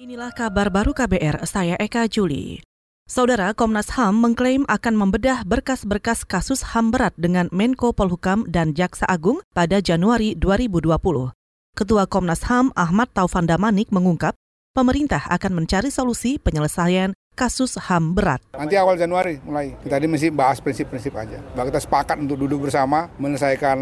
Inilah kabar baru KBR, saya Eka Juli. Saudara Komnas HAM mengklaim akan membedah berkas-berkas kasus HAM berat dengan Menko Polhukam dan Jaksa Agung pada Januari 2020. Ketua Komnas HAM Ahmad Taufan Damanik mengungkap, pemerintah akan mencari solusi penyelesaian kasus HAM berat. Nanti awal Januari mulai. Kita tadi mesti bahas prinsip-prinsip aja. Bahwa kita sepakat untuk duduk bersama menyelesaikan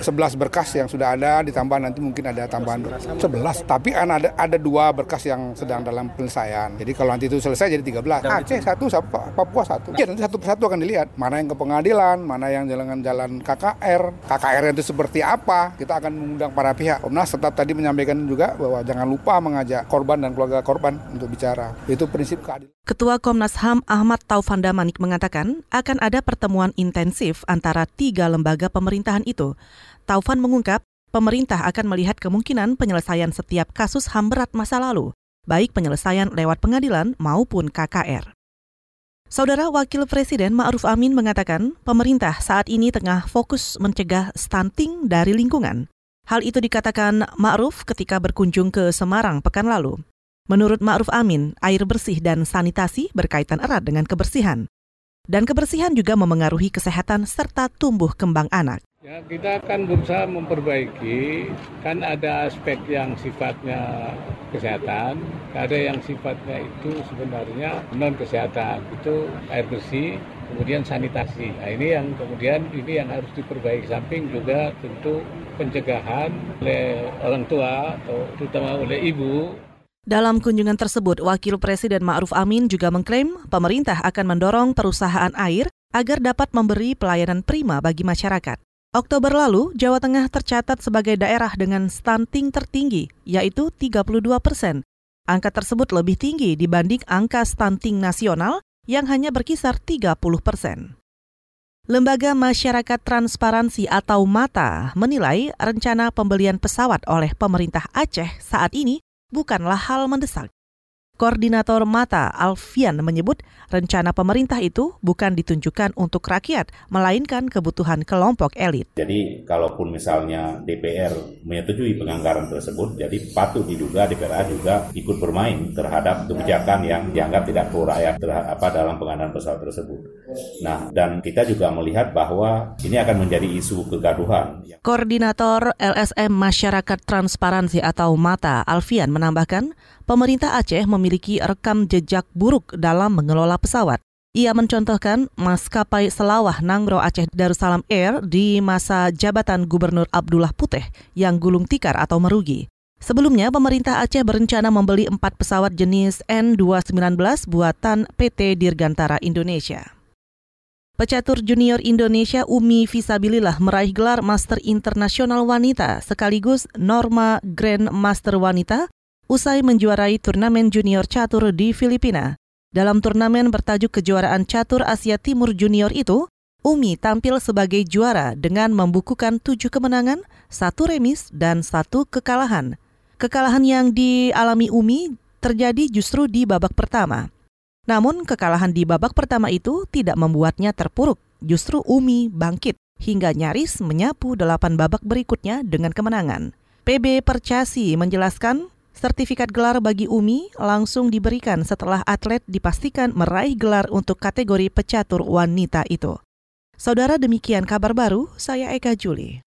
11 berkas yang sudah ada ditambah nanti mungkin ada tambahan 11. Tapi ada ada dua berkas yang sedang dalam penyelesaian. Jadi kalau nanti itu selesai jadi 13. Aceh satu, Papua satu. Ya nanti satu persatu akan dilihat mana yang ke pengadilan, mana yang jalan-jalan KKR. KKR itu seperti apa? Kita akan mengundang para pihak. Komnas tetap tadi menyampaikan juga bahwa jangan lupa mengajak korban dan keluarga korban untuk bicara. Itu prinsip keadilan. Ketua Komnas HAM Ahmad Taufan Damanik mengatakan akan ada pertemuan intensif antara tiga lembaga pemerintahan itu. Taufan mengungkap pemerintah akan melihat kemungkinan penyelesaian setiap kasus HAM berat masa lalu, baik penyelesaian lewat pengadilan maupun KKR. Saudara Wakil Presiden Ma'ruf Amin mengatakan pemerintah saat ini tengah fokus mencegah stunting dari lingkungan. Hal itu dikatakan Ma'ruf ketika berkunjung ke Semarang pekan lalu. Menurut Ma'ruf Amin, air bersih dan sanitasi berkaitan erat dengan kebersihan. Dan kebersihan juga memengaruhi kesehatan serta tumbuh kembang anak. Ya, kita akan berusaha memperbaiki, kan ada aspek yang sifatnya kesehatan, ada yang sifatnya itu sebenarnya non kesehatan, itu air bersih, kemudian sanitasi. Nah ini yang kemudian ini yang harus diperbaiki samping juga tentu pencegahan oleh orang tua atau terutama oleh ibu dalam kunjungan tersebut, Wakil Presiden Ma'ruf Amin juga mengklaim pemerintah akan mendorong perusahaan air agar dapat memberi pelayanan prima bagi masyarakat. Oktober lalu, Jawa Tengah tercatat sebagai daerah dengan stunting tertinggi, yaitu 32 persen. Angka tersebut lebih tinggi dibanding angka stunting nasional yang hanya berkisar 30 persen. Lembaga Masyarakat Transparansi atau MATA menilai rencana pembelian pesawat oleh pemerintah Aceh saat ini bukanlah hal mendesak. Koordinator Mata Alfian menyebut rencana pemerintah itu bukan ditunjukkan untuk rakyat, melainkan kebutuhan kelompok elit. Jadi kalaupun misalnya DPR menyetujui penganggaran tersebut, jadi patut diduga DPR juga ikut bermain terhadap kebijakan yang dianggap tidak pro rakyat terhadap apa dalam pengadaan pesawat tersebut. Nah, dan kita juga melihat bahwa ini akan menjadi isu kegaduhan. Koordinator LSM Masyarakat Transparansi atau MATA Alfian menambahkan, pemerintah Aceh memiliki rekam jejak buruk dalam mengelola pesawat. Ia mencontohkan maskapai Selawah Nangro Aceh Darussalam Air di masa jabatan Gubernur Abdullah Putih yang gulung tikar atau merugi. Sebelumnya, pemerintah Aceh berencana membeli empat pesawat jenis N219 buatan PT Dirgantara Indonesia. Pecatur junior Indonesia Umi Visabilillah meraih gelar Master Internasional Wanita sekaligus Norma Grand Master Wanita usai menjuarai turnamen junior catur di Filipina. Dalam turnamen bertajuk Kejuaraan Catur Asia Timur Junior itu, Umi tampil sebagai juara dengan membukukan tujuh kemenangan, satu remis, dan satu kekalahan. Kekalahan yang dialami Umi terjadi justru di babak pertama. Namun kekalahan di babak pertama itu tidak membuatnya terpuruk, justru Umi bangkit hingga nyaris menyapu delapan babak berikutnya dengan kemenangan. PB Percasi menjelaskan Sertifikat gelar bagi Umi langsung diberikan setelah atlet dipastikan meraih gelar untuk kategori pecatur wanita itu. Saudara demikian kabar baru, saya Eka Juli.